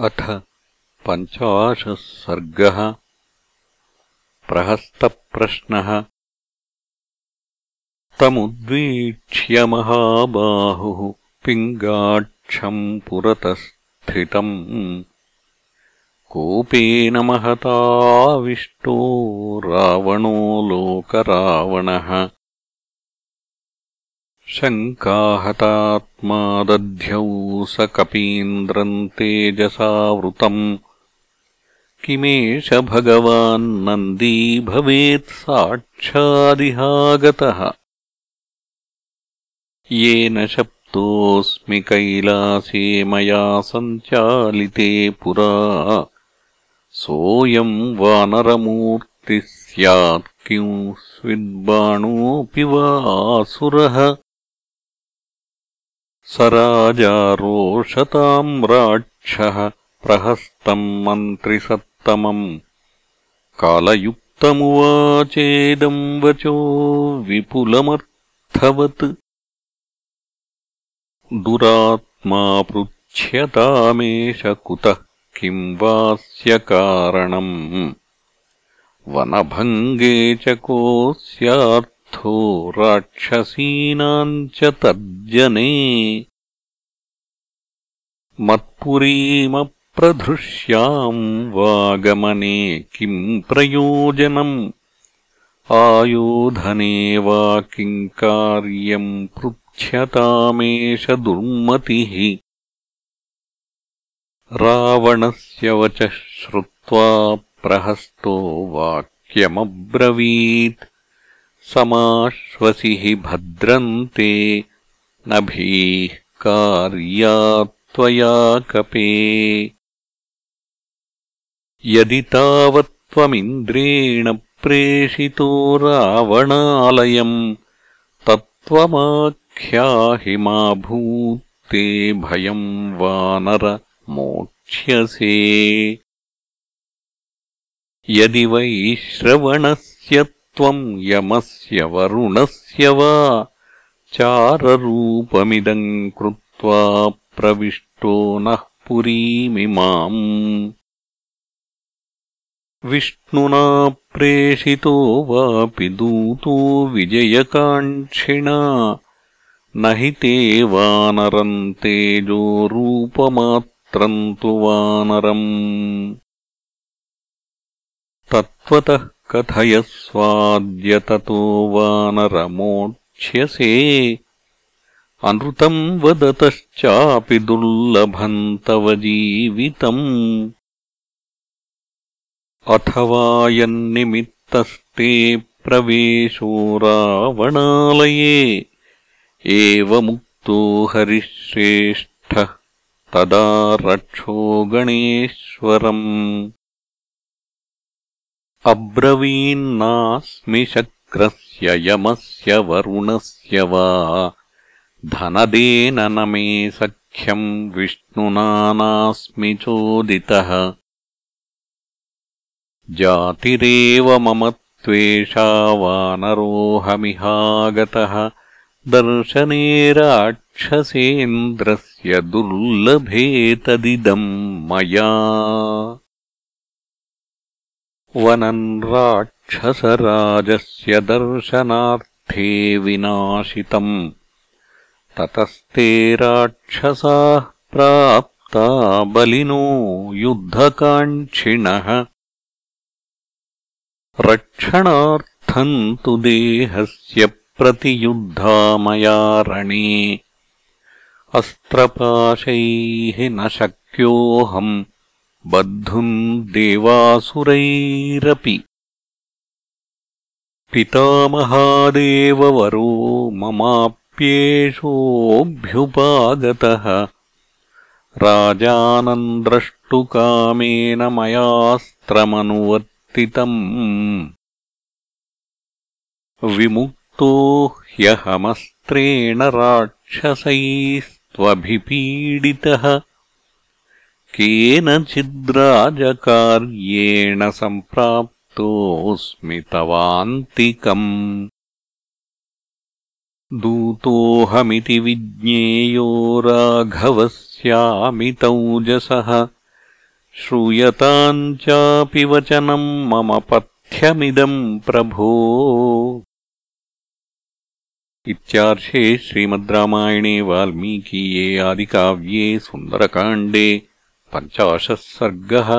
अथ पञ्चाशः सर्गः प्रहस्तप्रश्नः। तमुद्वीक्ष्य महाबाहुः पिङ्गाक्षम् पुरतस्थितम्। कोपेन महताविष्टो रावणो लोकरावणः शङ्काहतात्मा दध्यौ स कपीन्द्रम् तेजसावृतम्। किमेष भगवान्नन्दी भवेत् साक्षादिहागतः। येन शप्तोऽस्मि कैलासे मया सञ्चालिते पुरा। सोऽयम् वानरमूर्तिः स्यात् स्विद्बाणोऽपि वा आसुरः स राजा रोषताम् राक्षः प्रहस्तम् मन्त्रिसत्तमम्। कालयुक्तमुवाचेदम् वचो विपुलमर्थवत्। दुरात्मा पृच्छ्यतामेष कुतः किम् वास्य कारणम्। वनभङ्गे च को स्यार्थो राक्षसीनाम् च तर्जने मत्पुरीमप्रधृष्याम् वागमने किम् प्रयोजनम्? आयोधने वा किम् कार्यम् पृच्छ्यतामेष दुर्मतिः? रावणस्य वचः श्रुत्वा प्रहस्तो वाक्यमब्रवीत् समाश्वसि भद्रन्ते नभीः कार्यात्त्वया कपे। यदि तावत्त्वमिन्द्रेण प्रेषितो रावणालयम् तत्त्वमाख्याहि मा भूत्ते भयम् वानर मोक्ष्यसे। यदि वै श्रवणस्य त्वम् यमस्य वरुणस्य वा चाररूपमिदम् कृत्वा प्रविष्टो नः पुरीमिमाम् विष्णुना प्रेषितो वापि दूतो विजयकाङ्क्षिणा। न हि ते वानरम् तेजोरूपमात्रम् तु वानरम्। तत्त्वतः कथयस्वाद्यततो वानरमोक्ष्यसे। अनृतम् वदतश्चापि दुर्लभम् तव जीवितम्। अथवा यन्निमित्तस्ते प्रवेशो रावणालये। एवमुक्तो हरिश्रेष्ठः तदा रक्षो गणेश्वरम् अब्रवीन्नास्मि शक्रस्य यमस्य वरुणस्य वा। धनदेन न मे सख्यम् विष्णुना नास्मि चोदितः। जातिरेव मम त्वेषा वानरोऽहमिहागतः दर्शने राक्षसेन्द्रस्य दुर्लभेतदिदम् मया वनम् राक्षसराजस्य दर्शनार्थे विनाशितम्। ततस्ते राक्षसाः प्राप्ता बलिनो युद्धकाङ्क्षिणः। रक्षणार्थम् तु देहस्य प्रतियुद्धामया रणे। अस्त्रपाशैः न शक्योऽहम् बद्धुम् देवासुरैरपि। पितामहादेववरो ममाप्येषोऽभ्युपागतः राजानम् द्रष्टुकामेन मयास्त्रमनुवर्तितम्। विमुक्तो ह्यहमस्त्रेण राक्षसैस्त्वभिपीडितः केनचिद्राजकार्येण सम्प्राप्तोऽस्मि तवान्तिकम्। दूतोऽहमिति विज्ञेयो राघवस्यामितौजसः श्रूयताम् चापि वचनम् मम पथ्यमिदम् प्रभो। इत्यार्षे श्रीमद् रामायणे वाल्मीकीये आदिकाव्ये सुन्दरकाण्डे पञ्चाशः सर्गः